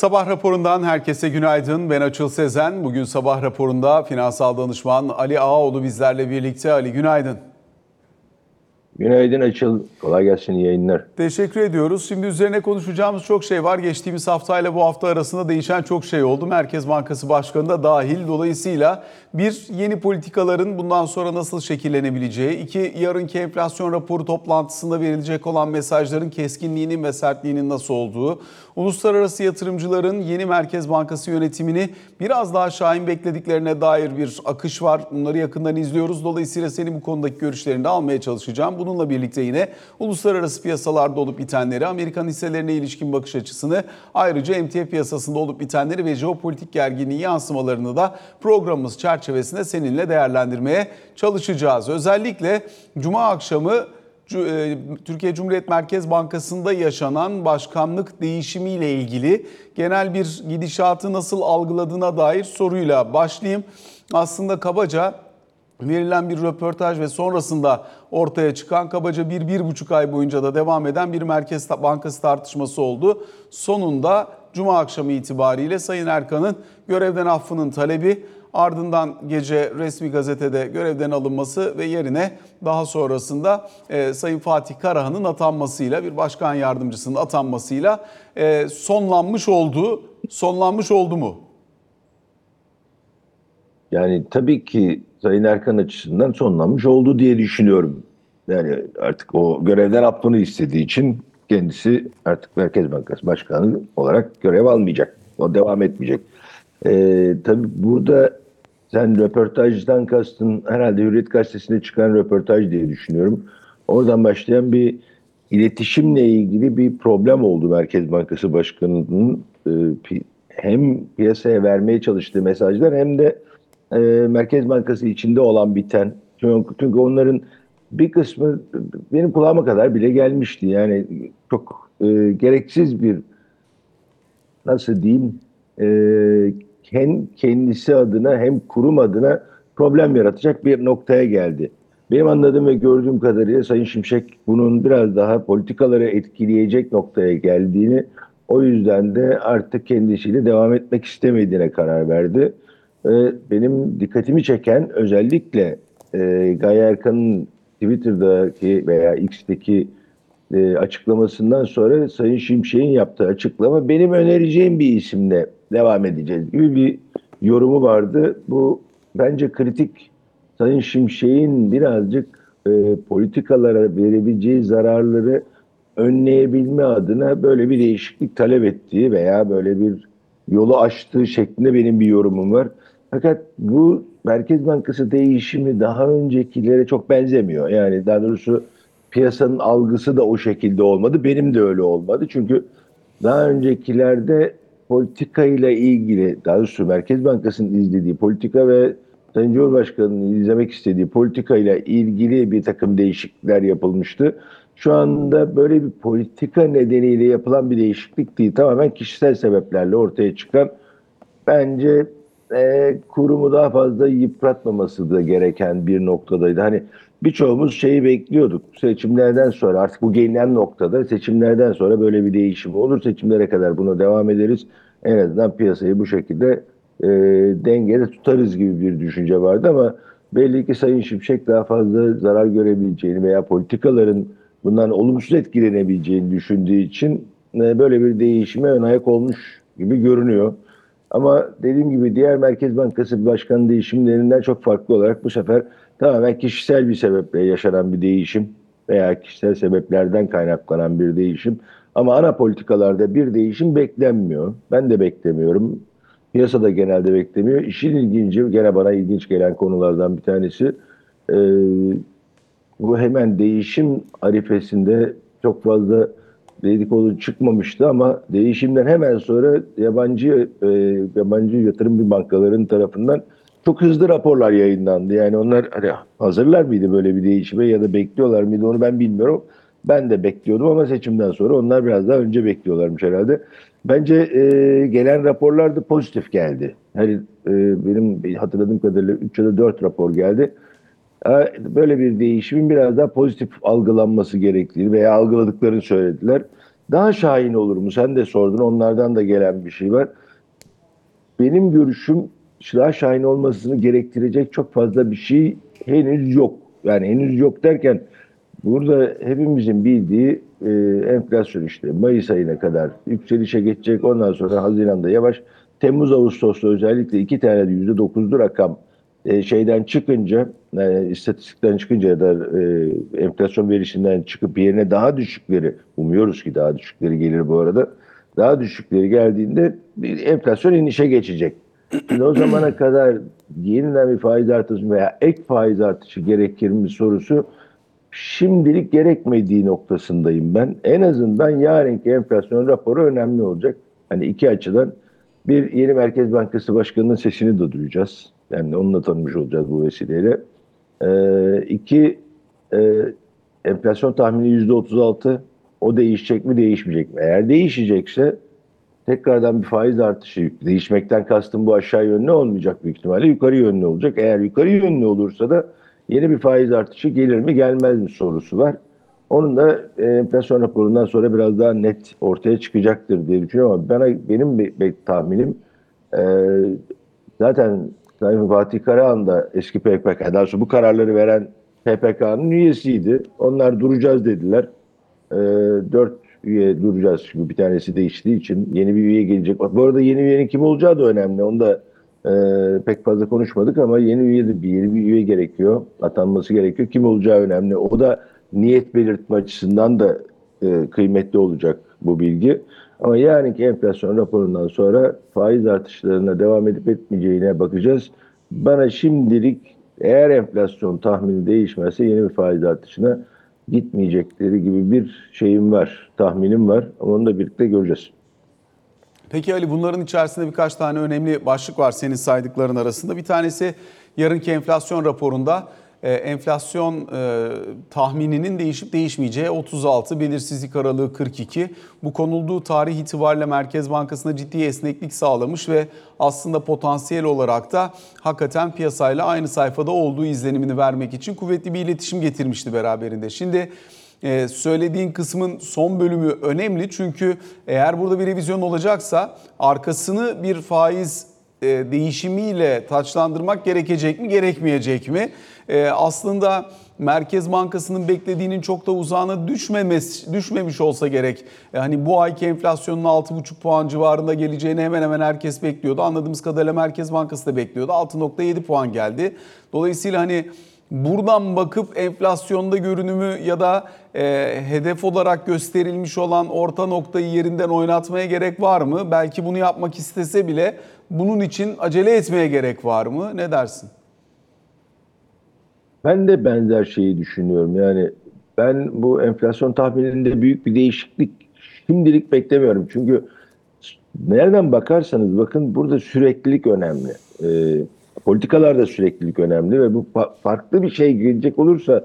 Sabah raporundan herkese günaydın. Ben Açıl Sezen. Bugün sabah raporunda finansal danışman Ali Ağaoğlu bizlerle birlikte. Ali günaydın. Günaydın Açıl. Kolay gelsin iyi yayınlar. Teşekkür ediyoruz. Şimdi üzerine konuşacağımız çok şey var. Geçtiğimiz haftayla bu hafta arasında değişen çok şey oldu. Merkez Bankası Başkanı da dahil. Dolayısıyla bir yeni politikaların bundan sonra nasıl şekillenebileceği, iki yarınki enflasyon raporu toplantısında verilecek olan mesajların keskinliğinin ve sertliğinin nasıl olduğu, uluslararası yatırımcıların yeni Merkez Bankası yönetimini biraz daha şahin beklediklerine dair bir akış var. Bunları yakından izliyoruz. Dolayısıyla senin bu konudaki görüşlerini de almaya çalışacağım. Bununla birlikte yine uluslararası piyasalarda olup bitenleri, Amerikan hisselerine ilişkin bakış açısını, ayrıca emtia piyasasında olup bitenleri ve jeopolitik gerginliği yansımalarını da programımız çerçevesinde seninle değerlendirmeye çalışacağız. Özellikle Cuma akşamı Türkiye Cumhuriyet Merkez Bankası'nda yaşanan başkanlık değişimiyle ilgili genel bir gidişatı nasıl algıladığına dair soruyla başlayayım. Aslında kabaca verilen bir röportaj ve sonrasında ortaya çıkan kabaca bir, bir buçuk ay boyunca da devam eden bir Merkez Bankası tartışması oldu. Sonunda Cuma akşamı itibariyle Sayın Erkan'ın görevden affının talebi ardından gece resmi gazetede görevden alınması ve yerine daha sonrasında e, Sayın Fatih Karahan'ın atanmasıyla bir başkan yardımcısının atanmasıyla e, sonlanmış oldu. Sonlanmış oldu mu? Yani tabii ki Sayın Erkan açısından sonlanmış oldu diye düşünüyorum. Yani artık o görevden affını istediği için kendisi artık Merkez Bankası Başkanı olarak görev almayacak. O devam etmeyecek. Ee, tabii burada sen röportajdan kastın herhalde Hürriyet Gazetesi'nde çıkan röportaj diye düşünüyorum. Oradan başlayan bir iletişimle ilgili bir problem oldu Merkez Bankası Başkanı'nın e, hem piyasaya vermeye çalıştığı mesajlar hem de e, Merkez Bankası içinde olan biten. Çünkü onların bir kısmı benim kulağıma kadar bile gelmişti. Yani çok e, gereksiz bir nasıl diyeyim e, hem kendisi adına hem kurum adına problem yaratacak bir noktaya geldi. Benim anladığım ve gördüğüm kadarıyla Sayın Şimşek bunun biraz daha politikaları etkileyecek noktaya geldiğini o yüzden de artık kendisiyle devam etmek istemediğine karar verdi. Ee, benim dikkatimi çeken özellikle e, Gaye Erkan'ın Twitter'daki veya X'teki e, açıklamasından sonra Sayın Şimşek'in yaptığı açıklama benim önereceğim bir isimle devam edeceğiz gibi bir yorumu vardı. Bu bence kritik. Sayın Şimşek'in birazcık e, politikalara verebileceği zararları önleyebilme adına böyle bir değişiklik talep ettiği veya böyle bir yolu açtığı şeklinde benim bir yorumum var. Fakat bu Merkez Bankası değişimi daha öncekilere çok benzemiyor. Yani daha doğrusu piyasanın algısı da o şekilde olmadı. Benim de öyle olmadı. Çünkü daha öncekilerde politika ile ilgili, daha doğrusu Merkez Bankası'nın izlediği politika ve Sayın Cumhurbaşkanı'nın izlemek istediği politika ile ilgili bir takım değişiklikler yapılmıştı. Şu anda böyle bir politika nedeniyle yapılan bir değişiklik değil. Tamamen kişisel sebeplerle ortaya çıkan bence e, kurumu daha fazla yıpratmaması da gereken bir noktadaydı. Hani birçoğumuz şeyi bekliyorduk. Seçimlerden sonra artık bu gelinen noktada seçimlerden sonra böyle bir değişim olur. Seçimlere kadar buna devam ederiz. En azından piyasayı bu şekilde e, dengede tutarız gibi bir düşünce vardı ama belli ki Sayın Şimşek daha fazla zarar görebileceğini veya politikaların bundan olumsuz etkilenebileceğini düşündüğü için e, böyle bir değişime ön ayak olmuş gibi görünüyor. Ama dediğim gibi diğer Merkez Bankası Başkanı değişimlerinden çok farklı olarak bu sefer tamamen kişisel bir sebeple yaşanan bir değişim veya kişisel sebeplerden kaynaklanan bir değişim. Ama ana politikalarda bir değişim beklenmiyor. Ben de beklemiyorum. Piyasa da genelde beklemiyor. İşin ilginci, gene bana ilginç gelen konulardan bir tanesi bu hemen değişim arifesinde çok fazla dedikodu çıkmamıştı ama değişimden hemen sonra yabancı e, yabancı yatırım bankaların tarafından çok hızlı raporlar yayınlandı. Yani onlar hani hazırlar mıydı böyle bir değişime ya da bekliyorlar mıydı onu ben bilmiyorum. Ben de bekliyordum ama seçimden sonra onlar biraz daha önce bekliyorlarmış herhalde. Bence e, gelen raporlar da pozitif geldi. Hani e, benim hatırladığım kadarıyla 3 ya da 4 rapor geldi. Böyle bir değişimin biraz daha pozitif algılanması gerektiğini veya algıladıklarını söylediler. daha şahin olur mu? Sen de sordun. Onlardan da gelen bir şey var. Benim görüşüm daha şahin olmasını gerektirecek çok fazla bir şey henüz yok. Yani henüz yok derken burada hepimizin bildiği e, enflasyon işte Mayıs ayına kadar yükselişe geçecek. Ondan sonra Haziran'da yavaş. Temmuz Ağustos'ta özellikle iki tane de yüzde dokuzlu rakam e, şeyden çıkınca, e, istatistikten çıkınca ya da e, enflasyon verisinden çıkıp yerine daha düşükleri, umuyoruz ki daha düşükleri gelir bu arada, daha düşükleri geldiğinde bir enflasyon inişe geçecek. Şimdi o zamana kadar yeniden bir faiz artışı veya ek faiz artışı gerekir mi sorusu şimdilik gerekmediği noktasındayım ben. En azından yarınki enflasyon raporu önemli olacak. Hani iki açıdan bir yeni Merkez Bankası Başkanı'nın sesini de duyacağız. Yani onunla tanımış olacağız bu vesileyle. Ee, iki, e, enflasyon tahmini yüzde 36. O değişecek mi, değişmeyecek mi? Eğer değişecekse tekrardan bir faiz artışı, değişmekten kastım bu aşağı yönlü olmayacak büyük ihtimalle yukarı yönlü olacak. Eğer yukarı yönlü olursa da yeni bir faiz artışı gelir mi, gelmez mi sorusu var. Onun da e, enflasyon raporundan sonra biraz daha net ortaya çıkacaktır diye düşünüyorum ama bana benim bir, bir tahminim e, zaten Sayın Fatih Karahan da eski PKK, daha sonra bu kararları veren PPK'nın üyesiydi. Onlar duracağız dediler. E, dört üye duracağız çünkü bir tanesi değiştiği için yeni bir üye gelecek. Bu arada yeni üyenin kim olacağı da önemli. Onu da e, pek fazla konuşmadık ama yeni üye de bir yeni bir üye gerekiyor. Atanması gerekiyor. Kim olacağı önemli. O da niyet belirtme açısından da e, kıymetli olacak bu bilgi. Ama yarınki enflasyon raporundan sonra faiz artışlarına devam edip etmeyeceğine bakacağız. Bana şimdilik eğer enflasyon tahmini değişmezse yeni bir faiz artışına gitmeyecekleri gibi bir şeyim var, tahminim var. Ama onu da birlikte göreceğiz. Peki Ali bunların içerisinde birkaç tane önemli başlık var senin saydıkların arasında. Bir tanesi yarınki enflasyon raporunda enflasyon e, tahmininin değişip değişmeyeceği 36, belirsizlik aralığı 42. Bu konulduğu tarih itibariyle Merkez Bankası'na ciddi esneklik sağlamış ve aslında potansiyel olarak da hakikaten piyasayla aynı sayfada olduğu izlenimini vermek için kuvvetli bir iletişim getirmişti beraberinde. Şimdi ee, söylediğin kısmın son bölümü önemli çünkü eğer burada bir revizyon olacaksa arkasını bir faiz e, değişimiyle taçlandırmak gerekecek mi gerekmeyecek mi? Ee, aslında Merkez Bankası'nın beklediğinin çok da uzağına düşmemiş, düşmemiş olsa gerek. Yani bu ayki enflasyonun 6,5 puan civarında geleceğini hemen hemen herkes bekliyordu. Anladığımız kadarıyla Merkez Bankası da bekliyordu. 6,7 puan geldi. Dolayısıyla hani buradan bakıp enflasyonda görünümü ya da e, hedef olarak gösterilmiş olan orta noktayı yerinden oynatmaya gerek var mı? Belki bunu yapmak istese bile bunun için acele etmeye gerek var mı? Ne dersin? Ben de benzer şeyi düşünüyorum. Yani ben bu enflasyon tahmininde büyük bir değişiklik şimdilik beklemiyorum. Çünkü nereden bakarsanız bakın burada süreklilik önemli. Ee, politikalarda süreklilik önemli ve bu farklı bir şey gelecek olursa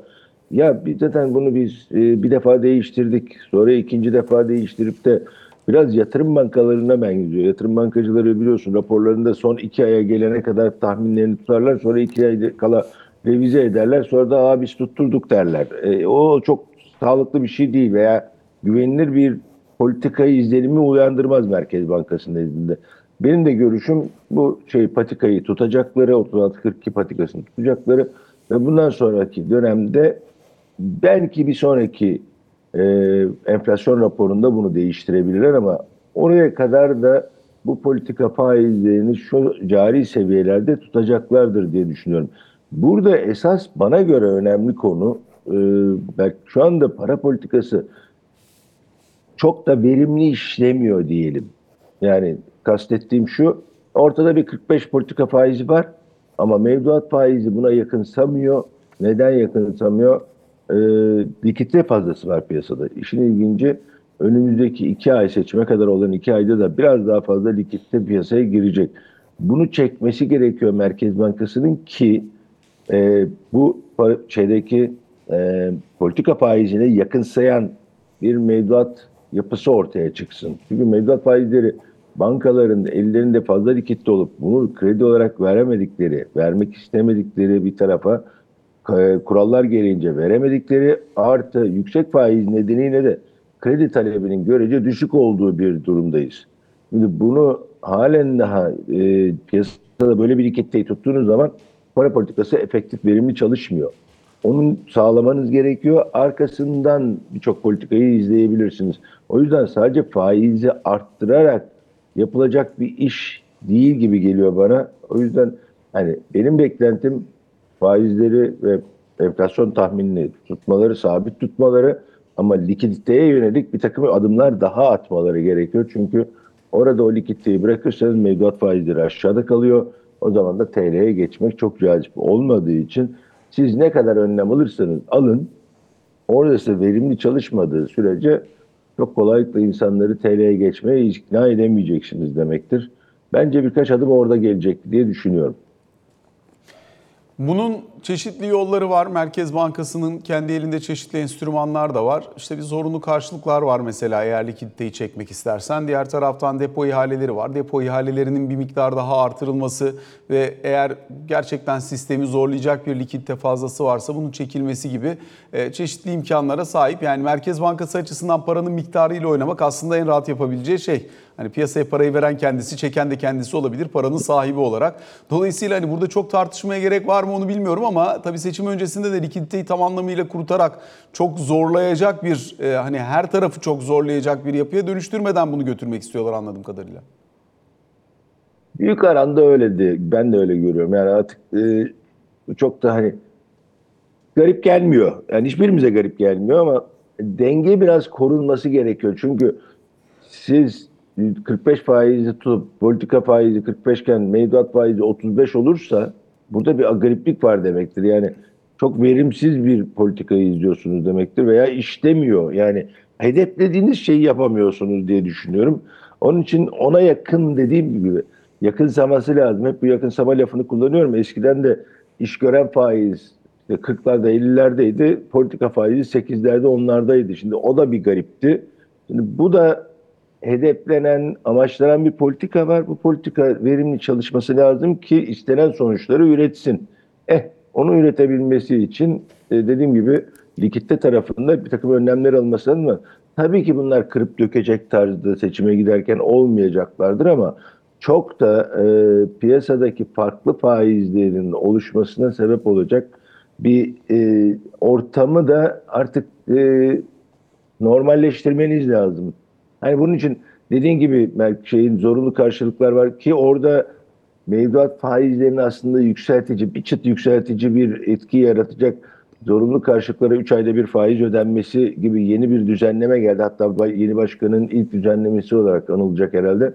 ya biz zaten bunu biz e, bir defa değiştirdik sonra ikinci defa değiştirip de biraz yatırım bankalarına benziyor. Yatırım bankacıları biliyorsun raporlarında son iki aya gelene kadar tahminlerini tutarlar sonra iki ay kala revize ederler sonra da Aa, biz tutturduk derler. E, o çok sağlıklı bir şey değil veya güvenilir bir politikayı izlenimi uyandırmaz Merkez Bankası'nın nezdinde. Benim de görüşüm bu şey patikayı tutacakları, 36-42 patikasını tutacakları ve bundan sonraki dönemde belki bir sonraki e, enflasyon raporunda bunu değiştirebilirler ama oraya kadar da bu politika faizlerini şu cari seviyelerde tutacaklardır diye düşünüyorum. Burada esas bana göre önemli konu e, belki şu anda para politikası çok da verimli işlemiyor diyelim. Yani kastettiğim şu, ortada bir 45 politika faizi var ama mevduat faizi buna yakınsamıyor. Neden yakınsamıyor? E, likitte fazlası var piyasada. İşin ilginci önümüzdeki iki ay seçime kadar olan iki ayda da biraz daha fazla likitte piyasaya girecek. Bunu çekmesi gerekiyor Merkez Bankası'nın ki e, bu şeydeki e, politika faizine yakınsayan bir mevduat yapısı ortaya çıksın. Çünkü mevduat faizleri bankaların ellerinde fazla likitte olup bunu kredi olarak veremedikleri, vermek istemedikleri bir tarafa kurallar gereğince veremedikleri artı yüksek faiz nedeniyle de kredi talebinin görece düşük olduğu bir durumdayız. Şimdi bunu halen daha e, piyasada böyle bir likiditeyi tuttuğunuz zaman para politikası efektif, verimli çalışmıyor. Onun sağlamanız gerekiyor. Arkasından birçok politikayı izleyebilirsiniz. O yüzden sadece faizi arttırarak yapılacak bir iş değil gibi geliyor bana. O yüzden hani benim beklentim faizleri ve enflasyon tahminini tutmaları, sabit tutmaları ama likiditeye yönelik bir takım adımlar daha atmaları gerekiyor. Çünkü orada o likiditeyi bırakırsanız mevduat faizleri aşağıda kalıyor. O zaman da TL'ye geçmek çok cazip olmadığı için siz ne kadar önlem alırsanız alın, orada size verimli çalışmadığı sürece çok kolaylıkla insanları TL'ye geçmeye ikna edemeyeceksiniz demektir. Bence birkaç adım orada gelecek diye düşünüyorum. Bunun çeşitli yolları var. Merkez Bankası'nın kendi elinde çeşitli enstrümanlar da var. İşte bir zorunlu karşılıklar var mesela eğer likiditeyi çekmek istersen. Diğer taraftan depo ihaleleri var. Depo ihalelerinin bir miktar daha artırılması ve eğer gerçekten sistemi zorlayacak bir likidite fazlası varsa bunun çekilmesi gibi e, çeşitli imkanlara sahip. Yani Merkez Bankası açısından paranın miktarıyla oynamak aslında en rahat yapabileceği şey. Hani piyasaya parayı veren kendisi, çeken de kendisi olabilir paranın sahibi olarak. Dolayısıyla hani burada çok tartışmaya gerek var mı onu bilmiyorum ama tabii seçim öncesinde de likiditeyi tam anlamıyla kurutarak çok zorlayacak bir e, hani her tarafı çok zorlayacak bir yapıya dönüştürmeden bunu götürmek istiyorlar anladığım kadarıyla. Büyük oranda öyledi. Ben de öyle görüyorum. Yani artık e, çok da hani garip gelmiyor. Yani hiçbirimize garip gelmiyor ama denge biraz korunması gerekiyor. Çünkü siz 45 faizi tutup politika faizi 45 iken mevduat faizi 35 olursa burada bir gariplik var demektir. Yani çok verimsiz bir politikayı izliyorsunuz demektir veya işlemiyor. Yani hedeflediğiniz şeyi yapamıyorsunuz diye düşünüyorum. Onun için ona yakın dediğim gibi yakınsaması lazım. Hep bu yakınsama lafını kullanıyorum. Eskiden de iş gören faiz işte 40'larda 50'lerdeydi. Politika faizi 8'lerde 10'lardaydı. Şimdi o da bir garipti. Şimdi bu da hedeflenen, amaçlanan bir politika var. Bu politika verimli çalışması lazım ki istenen sonuçları üretsin. Eh, onu üretebilmesi için e, dediğim gibi likitte tarafında bir takım önlemler lazım ama tabii ki bunlar kırıp dökecek tarzda seçime giderken olmayacaklardır ama çok da e, piyasadaki farklı faizlerin oluşmasına sebep olacak bir e, ortamı da artık e, normalleştirmeniz lazım. Hani bunun için dediğin gibi şeyin zorunlu karşılıklar var ki orada mevduat faizlerini aslında yükseltici, bir çıt yükseltici bir etki yaratacak zorunlu karşılıklara 3 ayda bir faiz ödenmesi gibi yeni bir düzenleme geldi. Hatta yeni başkanın ilk düzenlemesi olarak anılacak herhalde.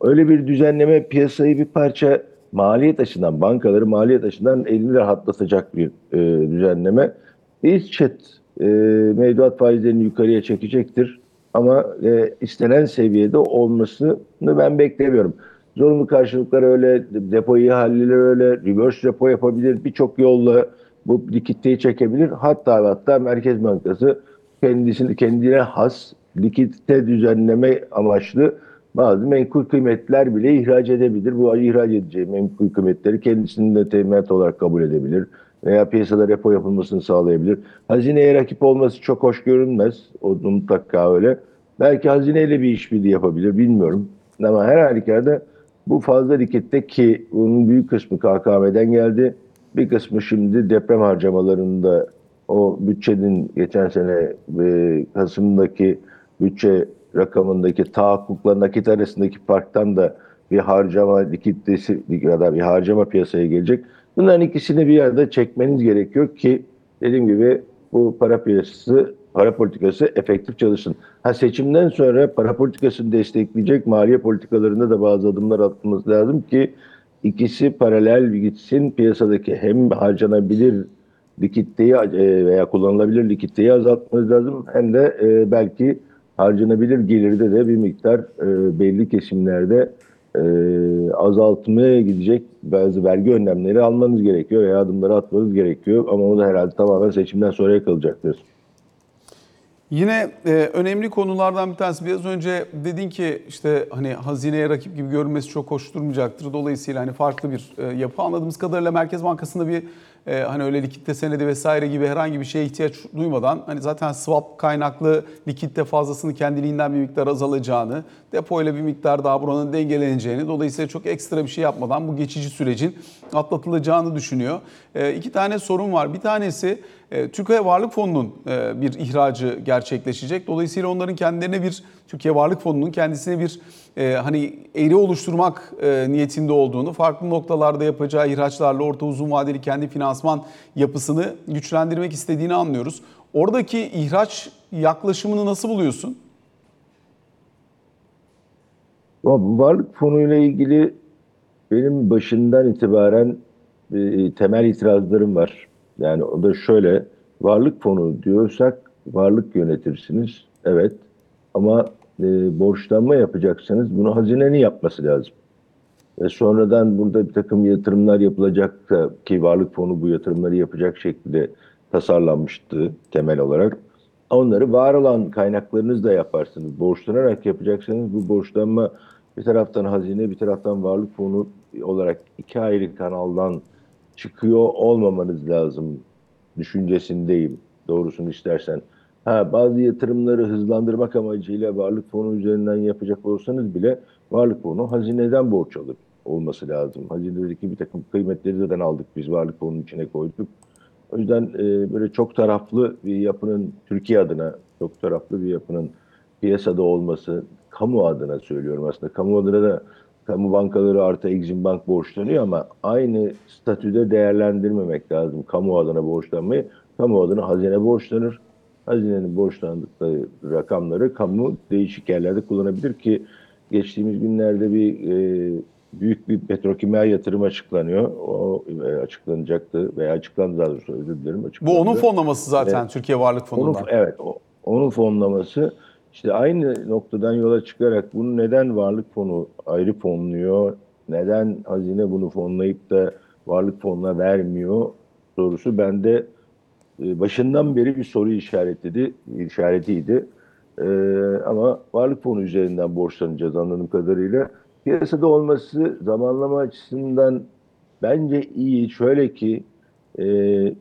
Öyle bir düzenleme piyasayı bir parça maliyet açısından, bankaları maliyet açısından elini rahatlatacak bir e, düzenleme. İlk çıt e, mevduat faizlerini yukarıya çekecektir. Ama e, istenen seviyede olmasını ben beklemiyorum. Zorunlu karşılıklar öyle, depo ihaleleri öyle, reverse repo yapabilir. Birçok yolla bu likiditeyi çekebilir. Hatta hatta Merkez Bankası kendisini kendine has likidite düzenleme amaçlı bazı menkul kıymetler bile ihraç edebilir. Bu ihraç edeceği menkul kıymetleri kendisinin de teminat olarak kabul edebilir veya piyasada repo yapılmasını sağlayabilir. Hazineye rakip olması çok hoş görünmez. O mutlaka öyle. Belki hazineyle bir işbirliği yapabilir bilmiyorum. Ama her halükarda bu fazla likitte ki bunun büyük kısmı KKM'den geldi. Bir kısmı şimdi deprem harcamalarında o bütçenin geçen sene e, Kasım'daki bütçe rakamındaki tahakkukla nakit arasındaki farktan da bir harcama likiditesi ya da bir harcama piyasaya gelecek. Bunların ikisini bir yerde çekmeniz gerekiyor ki dediğim gibi bu para piyasası, para politikası efektif çalışsın. Ha seçimden sonra para politikasını destekleyecek maliye politikalarında da bazı adımlar atılması lazım ki ikisi paralel gitsin. Piyasadaki hem harcanabilir likiditeyi e, veya kullanılabilir likiditeyi azaltmanız lazım hem de e, belki harcanabilir gelirde de bir miktar e, belli kesimlerde e, azaltmaya gidecek bazı vergi önlemleri almanız gerekiyor veya adımları atmanız gerekiyor. Ama o da herhalde tamamen seçimden sonraya kalacaktır. Yine e, önemli konulardan bir tanesi biraz önce dedin ki işte hani hazineye rakip gibi görünmesi çok hoş durmayacaktır. Dolayısıyla hani farklı bir e, yapı anladığımız kadarıyla Merkez Bankası'nda bir e, hani öyle likitte senedi vesaire gibi herhangi bir şeye ihtiyaç duymadan hani zaten swap kaynaklı likitte fazlasını kendiliğinden bir miktar azalacağını, depoyla bir miktar daha buranın dengeleneceğini dolayısıyla çok ekstra bir şey yapmadan bu geçici sürecin atlatılacağını düşünüyor. E, iki tane sorun var. Bir tanesi e, Türkiye Varlık Fonu'nun e, bir ihracı gerçekleşecek. Dolayısıyla onların kendilerine bir Türkiye Varlık Fonu'nun kendisine bir e, hani eğri oluşturmak e, niyetinde olduğunu, farklı noktalarda yapacağı ihraçlarla orta uzun vadeli kendi finansman yapısını güçlendirmek istediğini anlıyoruz. Oradaki ihraç yaklaşımını nasıl buluyorsun? Varlık fonu ile ilgili benim başından itibaren e, temel itirazlarım var. Yani o da şöyle, varlık fonu diyorsak varlık yönetirsiniz, evet. Ama e, borçlanma yapacaksanız bunu hazinenin yapması lazım. Ve sonradan burada bir takım yatırımlar yapılacaksa ki varlık fonu bu yatırımları yapacak şekilde tasarlanmıştı temel olarak. Onları var olan kaynaklarınızla yaparsınız. Borçlanarak yapacaksanız bu borçlanma bir taraftan hazine bir taraftan varlık fonu olarak iki ayrı kanaldan çıkıyor olmamanız lazım düşüncesindeyim doğrusunu istersen. Ha, bazı yatırımları hızlandırmak amacıyla varlık fonu üzerinden yapacak olsanız bile varlık fonu hazineden borç alır olması lazım. Hazinedeki bir takım kıymetleri zaten aldık biz varlık fonunun içine koyduk. O yüzden e, böyle çok taraflı bir yapının Türkiye adına çok taraflı bir yapının piyasada olması kamu adına söylüyorum aslında. Kamu adına da kamu bankaları artı Exim Bank borçlanıyor ama aynı statüde değerlendirmemek lazım kamu adına borçlanmayı. Kamu adına hazine borçlanır. Hazinenin borçlandıkları rakamları kamu değişik yerlerde kullanabilir ki geçtiğimiz günlerde bir e, büyük bir petrokimya yatırım açıklanıyor. O e, açıklanacaktı veya açıklandı daha doğrusu özür dilerim. Bu Açıklandı. onun fonlaması zaten Evet. Türkiye Varlık Onun, Fonu'ndan. evet, o- onun fonlaması işte aynı noktadan yola çıkarak bunu neden varlık fonu ayrı fonluyor, neden hazine bunu fonlayıp da varlık fonuna vermiyor sorusu bende e, başından beri bir soru işaretiydi, işaretiydi. E, ama varlık fonu üzerinden borçlanacağız anladığım kadarıyla. Piyasada olması zamanlama açısından bence iyi. Şöyle ki e,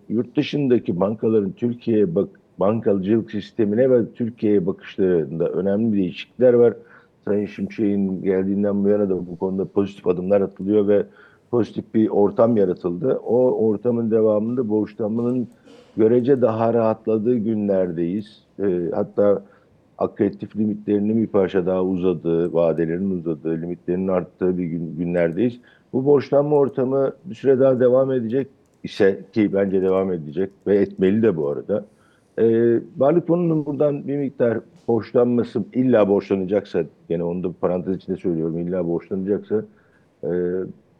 yurt dışındaki bankaların Türkiye'ye bak bankacılık sistemine ve Türkiye'ye bakışlarında önemli değişiklikler var. Sayın Şimşek'in geldiğinden bu yana da bu konuda pozitif adımlar atılıyor ve pozitif bir ortam yaratıldı. O ortamın devamında borçlanmanın görece daha rahatladığı günlerdeyiz. E, hatta akreditif limitlerinin bir parça daha uzadığı, vadelerin uzadığı, limitlerin arttığı bir gün, günlerdeyiz. Bu borçlanma ortamı bir süre daha devam edecek ise ki bence devam edecek ve etmeli de bu arada. Ee, varlık fonunun buradan bir miktar borçlanması illa borçlanacaksa gene onu da parantez içinde söylüyorum illa borçlanacaksa e,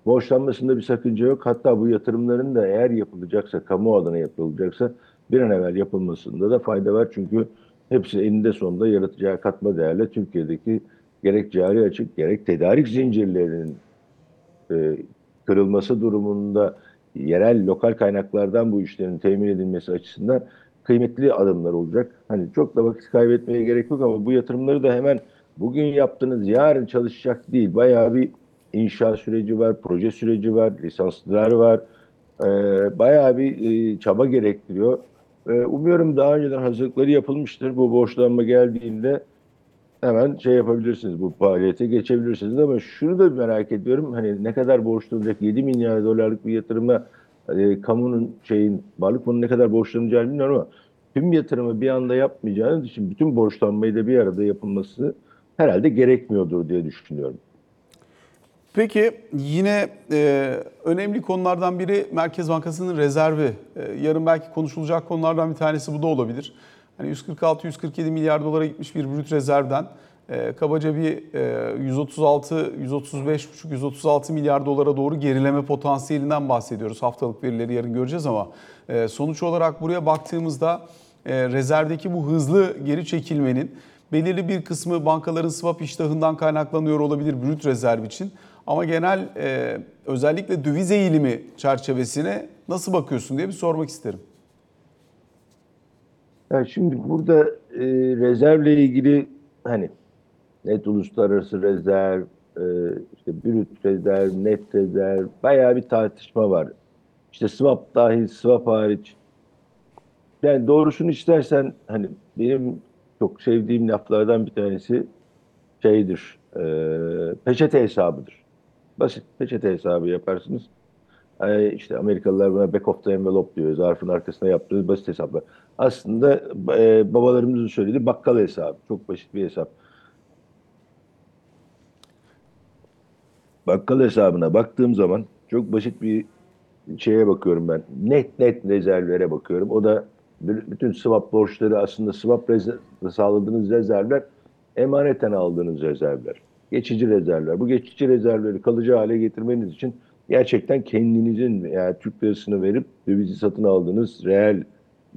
borçlanmasında bir sakınca yok. Hatta bu yatırımların da eğer yapılacaksa kamu adına yapılacaksa bir an evvel yapılmasında da fayda var. Çünkü hepsi eninde sonunda yaratacağı katma değerle Türkiye'deki gerek cari açık gerek tedarik zincirlerinin e, kırılması durumunda yerel lokal kaynaklardan bu işlerin temin edilmesi açısından kıymetli adımlar olacak. Hani çok da vakit kaybetmeye gerek yok ama bu yatırımları da hemen bugün yaptınız yarın çalışacak değil. Bayağı bir inşa süreci var, proje süreci var, lisanslar var. Ee, bayağı bir e, çaba gerektiriyor. Ee, umuyorum daha önceden hazırlıkları yapılmıştır. Bu borçlanma geldiğinde hemen şey yapabilirsiniz, bu faaliyete geçebilirsiniz ama şunu da merak ediyorum. Hani ne kadar borçlanacak 7 milyar dolarlık bir yatırıma e, kamunun şeyin varlık fonunun ne kadar borçlanacağını bilmiyorum ama tüm yatırımı bir anda yapmayacağınız için bütün borçlanmayı da bir arada yapılması herhalde gerekmiyordur diye düşünüyorum. Peki yine e, önemli konulardan biri Merkez Bankası'nın rezervi. E, yarın belki konuşulacak konulardan bir tanesi bu da olabilir. Hani 146-147 milyar dolara gitmiş bir brüt rezervden e, kabaca bir e, 136, 135,5, 136 milyar dolara doğru gerileme potansiyelinden bahsediyoruz. Haftalık verileri yarın göreceğiz ama e, sonuç olarak buraya baktığımızda e, rezervdeki bu hızlı geri çekilmenin belirli bir kısmı bankaların swap iştahından kaynaklanıyor olabilir brüt rezerv için. Ama genel e, özellikle döviz eğilimi çerçevesine nasıl bakıyorsun diye bir sormak isterim. Yani şimdi burada e, rezervle ilgili hani net uluslararası rezerv, e, işte brüt rezerv, net rezerv bayağı bir tartışma var işte swap dahil, swap hariç. Yani doğrusunu istersen hani benim çok sevdiğim laflardan bir tanesi şeydir, e, peçete hesabıdır. Basit peçete hesabı yaparsınız. E, işte Amerikalılar buna back of the envelope diyor. Zarfın arkasına yaptığınız basit hesaplar. Aslında e, babalarımızın söylediği bakkal hesabı. Çok basit bir hesap. Bakkal hesabına baktığım zaman çok basit bir şeye bakıyorum ben. Net net rezervlere bakıyorum. O da bütün swap borçları aslında swap rezerv, sağladığınız rezervler emaneten aldığınız rezervler. Geçici rezervler. Bu geçici rezervleri kalıcı hale getirmeniz için gerçekten kendinizin yani Türk lirasını verip dövizi satın aldığınız reel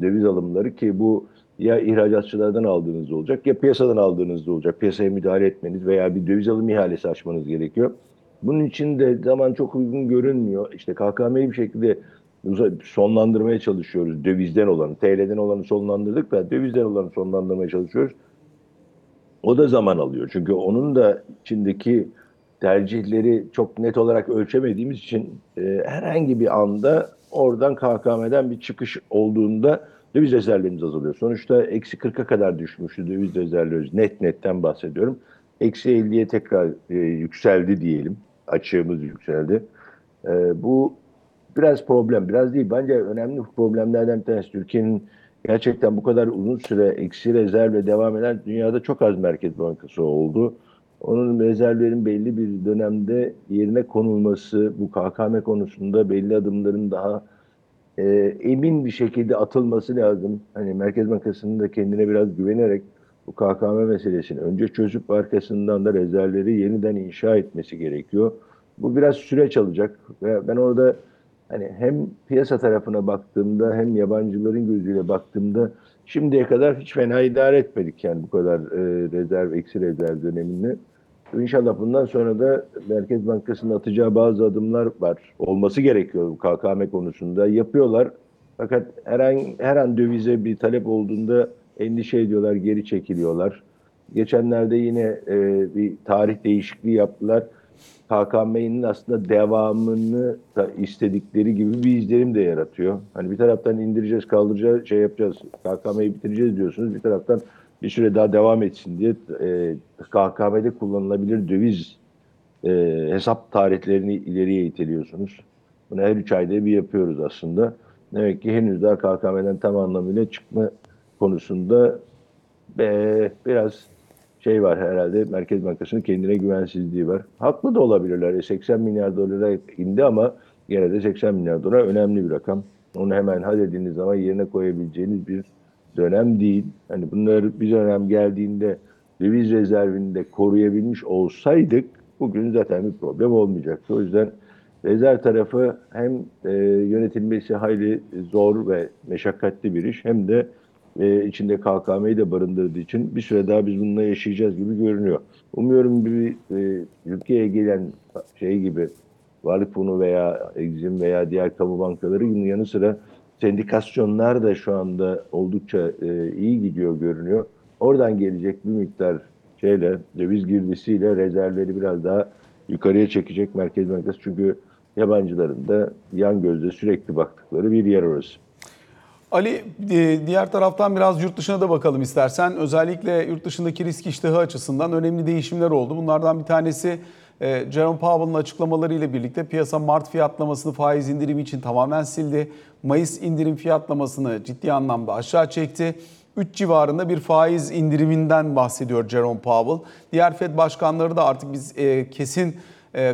döviz alımları ki bu ya ihracatçılardan aldığınız olacak ya piyasadan aldığınız olacak. Piyasaya müdahale etmeniz veya bir döviz alım ihalesi açmanız gerekiyor. Bunun için de zaman çok uygun görünmüyor. İşte KKM'yi bir şekilde sonlandırmaya çalışıyoruz. Dövizden olanı, TL'den olanı sonlandırdık da dövizden olanı sonlandırmaya çalışıyoruz. O da zaman alıyor. Çünkü onun da içindeki tercihleri çok net olarak ölçemediğimiz için e, herhangi bir anda oradan KKM'den bir çıkış olduğunda döviz rezervlerimiz azalıyor. Sonuçta eksi 40'a kadar düşmüştü döviz rezervleri. Net netten bahsediyorum. Eksi 50'ye tekrar e, yükseldi diyelim. Açığımız yükseldi. E, bu biraz problem. Biraz değil. Bence önemli problemlerden bir tanesi. Türkiye'nin gerçekten bu kadar uzun süre eksi rezervle devam eden dünyada çok az merkez bankası oldu. Onun rezervlerin belli bir dönemde yerine konulması, bu KKM konusunda belli adımların daha e, emin bir şekilde atılması lazım. Hani Merkez Bankası'nın da kendine biraz güvenerek bu KKM meselesini önce çözüp arkasından da rezervleri yeniden inşa etmesi gerekiyor. Bu biraz süreç alacak ben orada hani hem piyasa tarafına baktığımda hem yabancıların gözüyle baktığımda şimdiye kadar hiç fena idare etmedik yani bu kadar e, rezerv, eksi rezerv döneminde. İnşallah bundan sonra da Merkez Bankası'nın atacağı bazı adımlar var. Olması gerekiyor KKM konusunda. Yapıyorlar. Fakat her an, her an dövize bir talep olduğunda endişe ediyorlar, geri çekiliyorlar. Geçenlerde yine e, bir tarih değişikliği yaptılar. KKM'nin aslında devamını da istedikleri gibi bir izlenim de yaratıyor. Hani bir taraftan indireceğiz, kaldıracağız, şey yapacağız, KKM'yi bitireceğiz diyorsunuz. Bir taraftan bir süre daha devam etsin diye e, KKM'de kullanılabilir döviz e, hesap tarihlerini ileriye iteliyorsunuz. Bunu her üç ayda bir yapıyoruz aslında. Demek ki henüz daha KKM'den tam anlamıyla çıkma konusunda e, biraz şey var herhalde Merkez Bankası'nın kendine güvensizliği var. Haklı da olabilirler. 80 milyar dolara indi ama gene de 80 milyar dolar önemli bir rakam. Onu hemen hal dediğiniz zaman yerine koyabileceğiniz bir dönem değil. Hani bunlar bir dönem geldiğinde döviz rezervini de koruyabilmiş olsaydık bugün zaten bir problem olmayacaktı. O yüzden rezerv tarafı hem e, yönetilmesi hayli zor ve meşakkatli bir iş hem de e, içinde KKM'yi de barındırdığı için bir süre daha biz bununla yaşayacağız gibi görünüyor. Umuyorum bir e, ülkeye gelen şey gibi Varlık Fonu veya Exim veya diğer kamu bankaları bunun yanı sıra sendikasyonlar da şu anda oldukça e, iyi gidiyor görünüyor. Oradan gelecek bir miktar şeyle döviz girdisiyle rezervleri biraz daha yukarıya çekecek Merkez Bankası. Çünkü yabancıların da yan gözle sürekli baktıkları bir yer orası. Ali e, diğer taraftan biraz yurt dışına da bakalım istersen. Özellikle yurt dışındaki risk iştahı açısından önemli değişimler oldu. Bunlardan bir tanesi e, Jerome Powell'ın açıklamalarıyla birlikte piyasa Mart fiyatlamasını faiz indirimi için tamamen sildi. Mayıs indirim fiyatlamasını ciddi anlamda aşağı çekti. 3 civarında bir faiz indiriminden bahsediyor Jerome Powell. Diğer Fed başkanları da artık biz e, kesin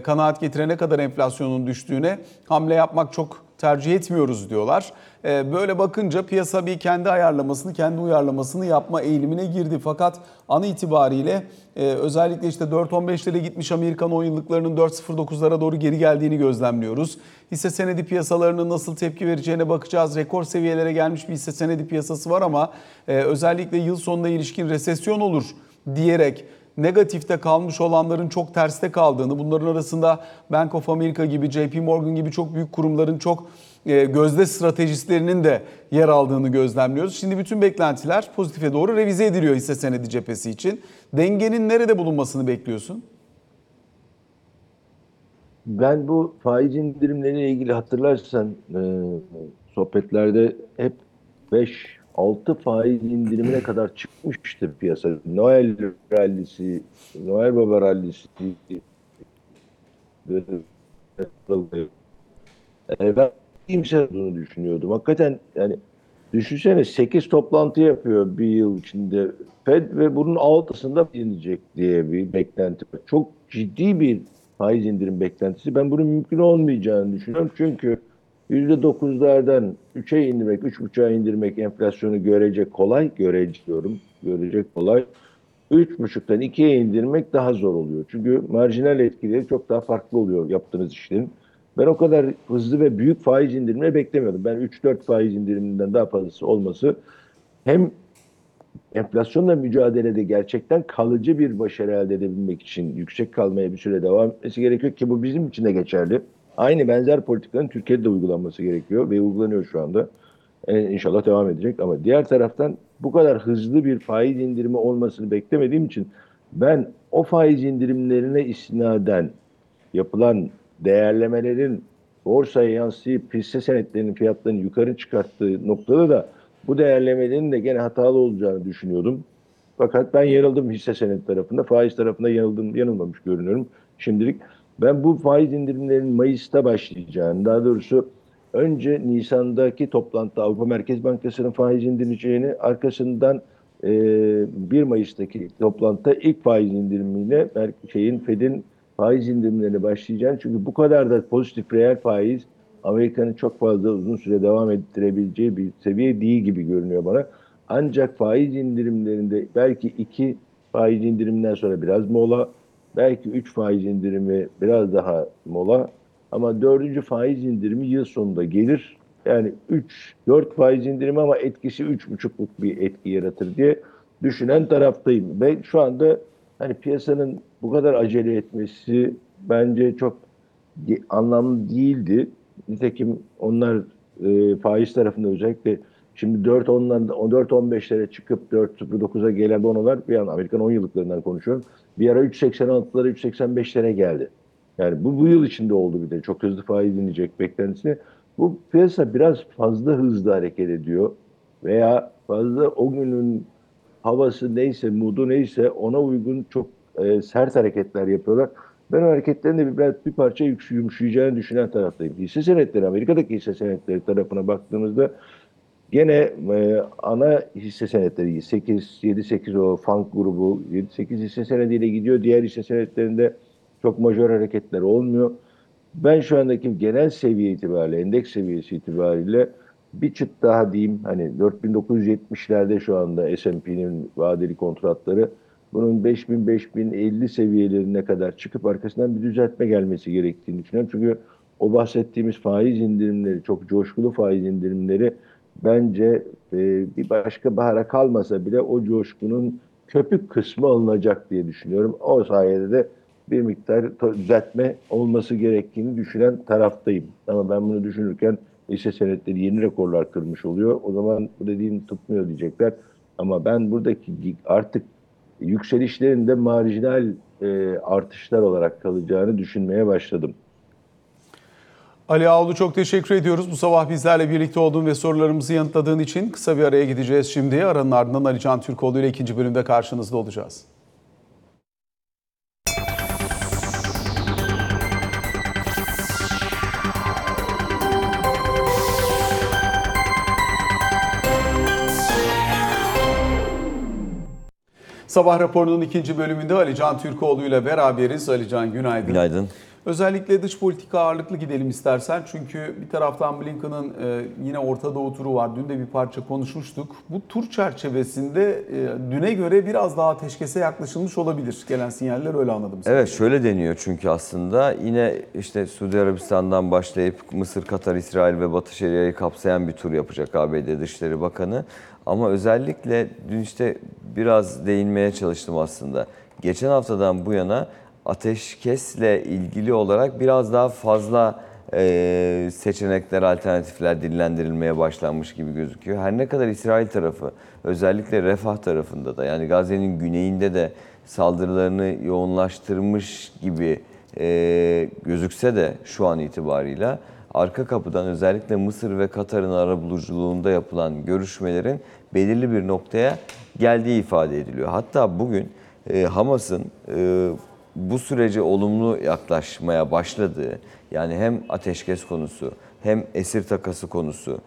kanaat getirene kadar enflasyonun düştüğüne hamle yapmak çok tercih etmiyoruz diyorlar. Ee, böyle bakınca piyasa bir kendi ayarlamasını, kendi uyarlamasını yapma eğilimine girdi. Fakat an itibariyle e, özellikle işte 4.15'lere gitmiş Amerikan 10 yıllıklarının 4.09'lara doğru geri geldiğini gözlemliyoruz. Hisse senedi piyasalarının nasıl tepki vereceğine bakacağız. Rekor seviyelere gelmiş bir hisse senedi piyasası var ama e, özellikle yıl sonuna ilişkin resesyon olur diyerek negatifte kalmış olanların çok terste kaldığını, bunların arasında Bank of America gibi, JP Morgan gibi çok büyük kurumların çok e, gözde stratejistlerinin de yer aldığını gözlemliyoruz. Şimdi bütün beklentiler pozitife doğru revize ediliyor hisse senedi cephesi için. Dengenin nerede bulunmasını bekliyorsun? Ben bu faiz indirimleriyle ilgili hatırlarsan e, sohbetlerde hep 5-6 faiz indirimine kadar çıkmıştı piyasa. Noel rallisi, Noel Baba rallisi. Ben iyimser olduğunu düşünüyordum. Hakikaten yani düşünsene 8 toplantı yapıyor bir yıl içinde Fed ve bunun altısında inecek diye bir beklenti var. Çok ciddi bir faiz indirim beklentisi. Ben bunun mümkün olmayacağını düşünüyorum. Çünkü %9'lardan 3'e indirmek, 3,5'a indirmek enflasyonu görecek kolay. Görecek diyorum. Görecek kolay. 3,5'tan 2'ye indirmek daha zor oluyor. Çünkü marjinal etkileri çok daha farklı oluyor yaptığınız işlerin. Ben o kadar hızlı ve büyük faiz indirimleri beklemiyordum. Ben 3-4 faiz indiriminden daha fazlası olması hem enflasyonla mücadelede gerçekten kalıcı bir başarı elde edebilmek için yüksek kalmaya bir süre devam etmesi gerekiyor ki bu bizim için de geçerli. Aynı benzer politikaların Türkiye'de de uygulanması gerekiyor ve uygulanıyor şu anda. Ee, inşallah devam edecek ama diğer taraftan bu kadar hızlı bir faiz indirimi olmasını beklemediğim için ben o faiz indirimlerine istinaden yapılan değerlemelerin borsaya yansıyıp hisse senetlerinin fiyatlarını yukarı çıkarttığı noktada da bu değerlemelerin de gene hatalı olacağını düşünüyordum. Fakat ben yanıldım hisse senet tarafında, faiz tarafında yanıldım, yanılmamış görünüyorum şimdilik. Ben bu faiz indirimlerinin Mayıs'ta başlayacağını, daha doğrusu önce Nisan'daki toplantıda Avrupa Merkez Bankası'nın faiz indireceğini, arkasından e, 1 Mayıs'taki toplantıda ilk faiz indirimiyle şeyin Fed'in faiz indirimlerine başlayacağını çünkü bu kadar da pozitif reel faiz Amerika'nın çok fazla uzun süre devam ettirebileceği bir seviye değil gibi görünüyor bana. Ancak faiz indirimlerinde belki iki faiz indiriminden sonra biraz mola, belki üç faiz indirimi biraz daha mola ama dördüncü faiz indirimi yıl sonunda gelir. Yani 3, 4 faiz indirimi ama etkisi 3,5'luk bir etki yaratır diye düşünen taraftayım. Ve şu anda hani piyasanın bu kadar acele etmesi bence çok anlamlı değildi. Nitekim onlar e, faiz tarafında özellikle şimdi 4 ondan 4 15'lere çıkıp 4.09'a gelen bonolar bir an Amerikan 10 yıllıklarından konuşuyorum. Bir ara 3.86'lara 3.85'lere geldi. Yani bu bu yıl içinde oldu bir de çok hızlı faiz inecek beklentisi. Bu piyasa biraz fazla hızlı hareket ediyor veya fazla o günün havası neyse, modu neyse ona uygun çok e, sert hareketler yapıyorlar. Ben o hareketlerin de bir, bir parça yumuşayacağını düşünen taraftayım. Hisse senetleri, Amerika'daki hisse senetleri tarafına baktığımızda gene e, ana hisse senetleri 8, 7-8 o funk grubu 7-8 hisse senediyle gidiyor. Diğer hisse senetlerinde çok majör hareketler olmuyor. Ben şu andaki genel seviye itibariyle, endeks seviyesi itibariyle bir çıt daha diyeyim hani 4970'lerde şu anda S&P'nin vadeli kontratları bunun 5000-5050 seviyelerine kadar çıkıp arkasından bir düzeltme gelmesi gerektiğini düşünüyorum. Çünkü o bahsettiğimiz faiz indirimleri, çok coşkulu faiz indirimleri bence e, bir başka bahara kalmasa bile o coşkunun köpük kısmı alınacak diye düşünüyorum. O sayede de bir miktar düzeltme olması gerektiğini düşünen taraftayım. Ama ben bunu düşünürken hisse senetleri yeni rekorlar kırmış oluyor. O zaman bu dediğim tutmuyor diyecekler. Ama ben buradaki artık yükselişlerin de marjinal e, artışlar olarak kalacağını düşünmeye başladım. Ali Ağulu çok teşekkür ediyoruz. Bu sabah bizlerle birlikte olduğun ve sorularımızı yanıtladığın için kısa bir araya gideceğiz şimdi. Aranın ardından Ali Can Türkoğlu ile ikinci bölümde karşınızda olacağız. Sabah raporunun ikinci bölümünde Ali Can Türkoğlu ile beraberiz. Ali Can günaydın. Günaydın. Özellikle dış politika ağırlıklı gidelim istersen. Çünkü bir taraftan Blinken'ın e, yine Orta Doğu turu var. Dün de bir parça konuşmuştuk. Bu tur çerçevesinde e, düne göre biraz daha ateşkese yaklaşılmış olabilir. Gelen sinyaller öyle anladım. Evet şöyle deniyor çünkü aslında yine işte Suudi Arabistan'dan başlayıp Mısır, Katar, İsrail ve Batı Şeria'yı kapsayan bir tur yapacak ABD Dışişleri Bakanı. Ama özellikle dün işte biraz değinmeye çalıştım aslında. Geçen haftadan bu yana ateşkesle ilgili olarak biraz daha fazla e, seçenekler, alternatifler dillendirilmeye başlanmış gibi gözüküyor. Her ne kadar İsrail tarafı özellikle Refah tarafında da yani Gazze'nin güneyinde de saldırılarını yoğunlaştırmış gibi e, gözükse de şu an itibarıyla arka kapıdan özellikle Mısır ve Katar'ın arabuluculuğunda yapılan görüşmelerin belirli bir noktaya geldiği ifade ediliyor. Hatta bugün e, Hamas'ın e, bu sürece olumlu yaklaşmaya başladığı yani hem ateşkes konusu hem esir takası konusu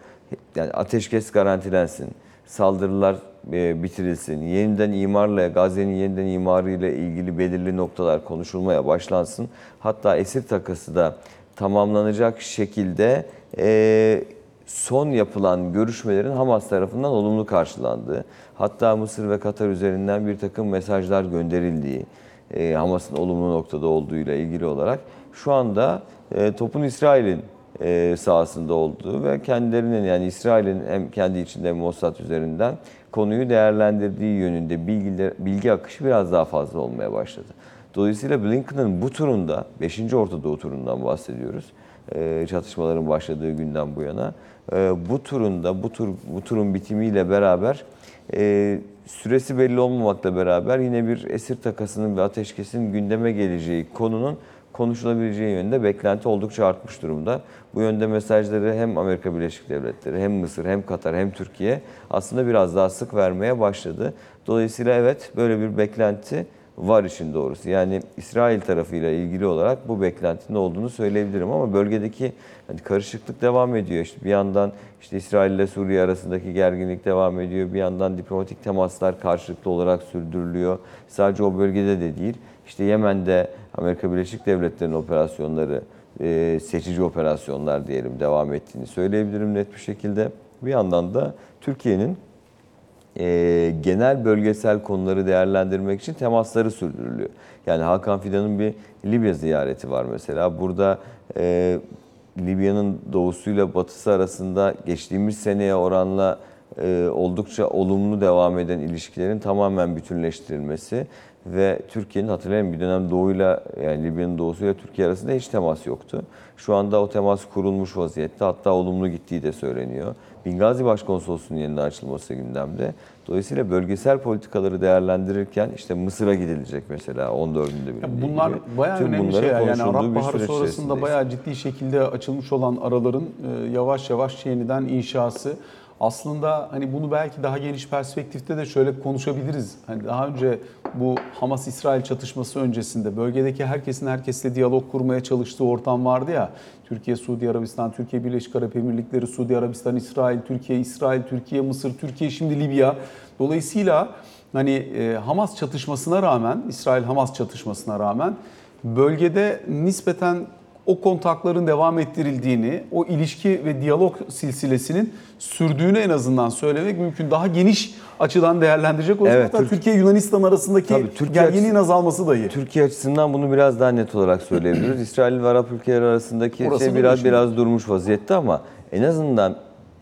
yani ateşkes garantilensin, saldırılar e, bitirilsin, yeniden imarla, Gazze'nin yeniden imarı ile ilgili belirli noktalar konuşulmaya başlansın. Hatta esir takası da tamamlanacak şekilde e, son yapılan görüşmelerin Hamas tarafından olumlu karşılandığı, hatta Mısır ve Katar üzerinden bir takım mesajlar gönderildiği, e, Hamas'ın olumlu noktada olduğuyla ilgili olarak şu anda e, topun İsrail'in e, sahasında olduğu ve kendilerinin yani İsrail'in hem kendi içinde hem Mossad üzerinden konuyu değerlendirdiği yönünde bilgiler, bilgi akışı biraz daha fazla olmaya başladı. Dolayısıyla Blinken'ın bu turunda, 5. Orta Doğu turundan bahsediyoruz, e, çatışmaların başladığı günden bu yana. E, bu turunda, bu tur bu turun bitimiyle beraber e, süresi belli olmamakla beraber yine bir esir takasının ve ateşkesin gündeme geleceği konunun konuşulabileceği yönünde beklenti oldukça artmış durumda. Bu yönde mesajları hem Amerika Birleşik Devletleri hem Mısır hem Katar hem Türkiye aslında biraz daha sık vermeye başladı. Dolayısıyla evet böyle bir beklenti var işin doğrusu. Yani İsrail tarafıyla ilgili olarak bu beklentinin olduğunu söyleyebilirim ama bölgedeki hani karışıklık devam ediyor. İşte bir yandan işte İsrail ile Suriye arasındaki gerginlik devam ediyor. Bir yandan diplomatik temaslar karşılıklı olarak sürdürülüyor. Sadece o bölgede de değil. İşte Yemen'de Amerika Birleşik Devletleri'nin operasyonları, e, seçici operasyonlar diyelim devam ettiğini söyleyebilirim net bir şekilde. Bir yandan da Türkiye'nin e, genel bölgesel konuları değerlendirmek için temasları sürdürülüyor. Yani Hakan Fidan'ın bir Libya ziyareti var mesela. Burada e, Libya'nın doğusuyla batısı arasında geçtiğimiz seneye oranla e, oldukça olumlu devam eden ilişkilerin tamamen bütünleştirilmesi ve Türkiye'nin hatırlayın bir dönem doğuyla yani Libya'nın doğusuyla Türkiye arasında hiç temas yoktu. Şu anda o temas kurulmuş vaziyette hatta olumlu gittiği de söyleniyor. Bingazi Başkonsolosluğu'nun yeniden açılması gündemde. Dolayısıyla bölgesel politikaları değerlendirirken işte Mısır'a gidilecek mesela 14'ünde bile. Ya bunlar bayağı Tüm önemli şeyler. Yani Arap bir Baharı sonrasında bayağı ciddi şekilde açılmış olan araların e, yavaş yavaş yeniden inşası. Aslında hani bunu belki daha geniş perspektifte de şöyle konuşabiliriz. Hani daha önce bu Hamas-İsrail çatışması öncesinde bölgedeki herkesin herkesle diyalog kurmaya çalıştığı ortam vardı ya. Türkiye, Suudi Arabistan, Türkiye Birleşik Arap Emirlikleri, Suudi Arabistan, İsrail, Türkiye, İsrail, Türkiye, Mısır, Türkiye, şimdi Libya. Dolayısıyla hani e, Hamas çatışmasına rağmen, İsrail-Hamas çatışmasına rağmen bölgede nispeten o kontakların devam ettirildiğini, o ilişki ve diyalog silsilesinin sürdüğünü en azından söylemek mümkün. Daha geniş açıdan değerlendirecek olursak Evet, hatta Türk- Türkiye-Yunanistan arasındaki Tabii, Türkiye gerginliğin açısı- azalması dahi. Türkiye açısından bunu biraz daha net olarak söyleyebiliriz. İsrail ve Arap ülkeleri arasındaki Orası şey biraz düşünün. biraz durmuş vaziyette ama en azından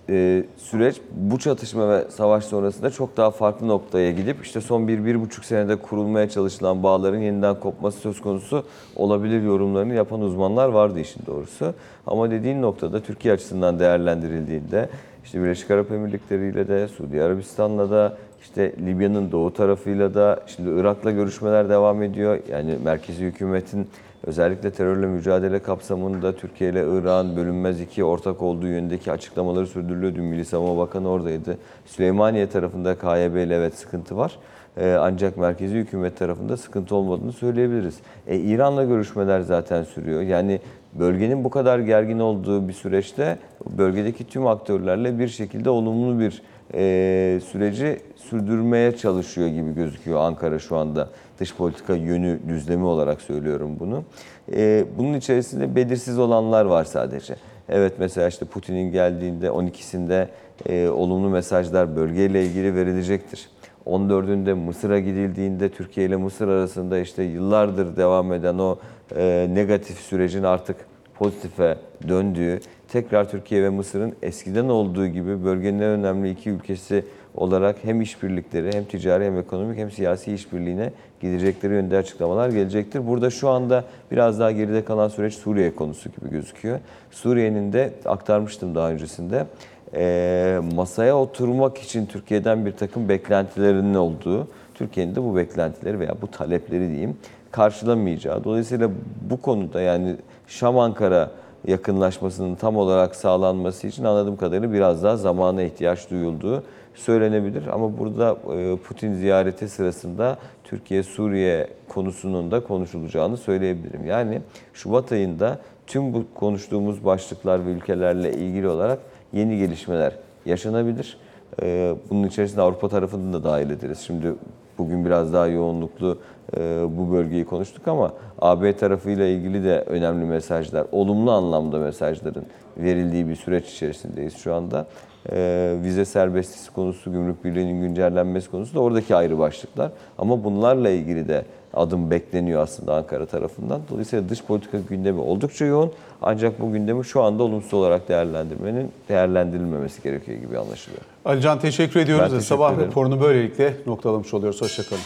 e, süreç bu çatışma ve savaş sonrasında çok daha farklı noktaya gidip işte son bir, bir buçuk senede kurulmaya çalışılan bağların yeniden kopması söz konusu olabilir yorumlarını yapan uzmanlar vardı işin doğrusu. Ama dediğin noktada Türkiye açısından değerlendirildiğinde işte Birleşik Arap Emirlikleri ile de Suudi Arabistan'la da işte Libya'nın doğu tarafıyla da şimdi Irak'la görüşmeler devam ediyor. Yani merkezi hükümetin özellikle terörle mücadele kapsamında Türkiye ile Irak'ın bölünmez iki ortak olduğu yönündeki açıklamaları sürdürülüyor. Dün Milli Savunma Bakanı oradaydı. Süleymaniye tarafında KYB ile evet sıkıntı var. Ee, ancak merkezi hükümet tarafında sıkıntı olmadığını söyleyebiliriz. E, İran'la görüşmeler zaten sürüyor. Yani bölgenin bu kadar gergin olduğu bir süreçte bölgedeki tüm aktörlerle bir şekilde olumlu bir e, süreci sürdürmeye çalışıyor gibi gözüküyor Ankara şu anda. Dış politika yönü düzlemi olarak söylüyorum bunu. E, bunun içerisinde belirsiz olanlar var sadece. Evet mesela işte Putin'in geldiğinde 12'sinde e, olumlu mesajlar bölgeyle ilgili verilecektir. 14'ünde Mısır'a gidildiğinde Türkiye ile Mısır arasında işte yıllardır devam eden o e, negatif sürecin artık pozitife döndüğü, tekrar Türkiye ve Mısır'ın eskiden olduğu gibi bölgenin en önemli iki ülkesi olarak hem işbirlikleri hem ticari hem ekonomik hem siyasi işbirliğine gidecekleri yönde açıklamalar gelecektir. Burada şu anda biraz daha geride kalan süreç Suriye konusu gibi gözüküyor. Suriye'nin de aktarmıştım daha öncesinde e, masaya oturmak için Türkiye'den bir takım beklentilerinin olduğu, Türkiye'nin de bu beklentileri veya bu talepleri diyeyim karşılamayacağı. Dolayısıyla bu konuda yani Şam-Ankara yakınlaşmasının tam olarak sağlanması için anladığım kadarıyla biraz daha zamana ihtiyaç duyulduğu söylenebilir. Ama burada e, Putin ziyareti sırasında Türkiye-Suriye konusunun da konuşulacağını söyleyebilirim. Yani Şubat ayında tüm bu konuştuğumuz başlıklar ve ülkelerle ilgili olarak yeni gelişmeler yaşanabilir. E, Bunun içerisinde Avrupa tarafını da dahil ederiz. Şimdi bugün biraz daha yoğunluklu e, bu bölgeyi konuştuk ama AB tarafıyla ilgili de önemli mesajlar, olumlu anlamda mesajların verildiği bir süreç içerisindeyiz şu anda. E, Vize serbestisi konusu, gümrük birliğinin güncellenmesi konusu da oradaki ayrı başlıklar. Ama bunlarla ilgili de adım bekleniyor aslında Ankara tarafından. Dolayısıyla dış politika gündemi oldukça yoğun. Ancak bu gündemi şu anda olumsuz olarak değerlendirmenin değerlendirilmemesi gerekiyor gibi anlaşılıyor. Alican teşekkür ediyoruz. Ben teşekkür Sabah ederim. raporunu böylelikle noktalamış oluyoruz. Hoşçakalın.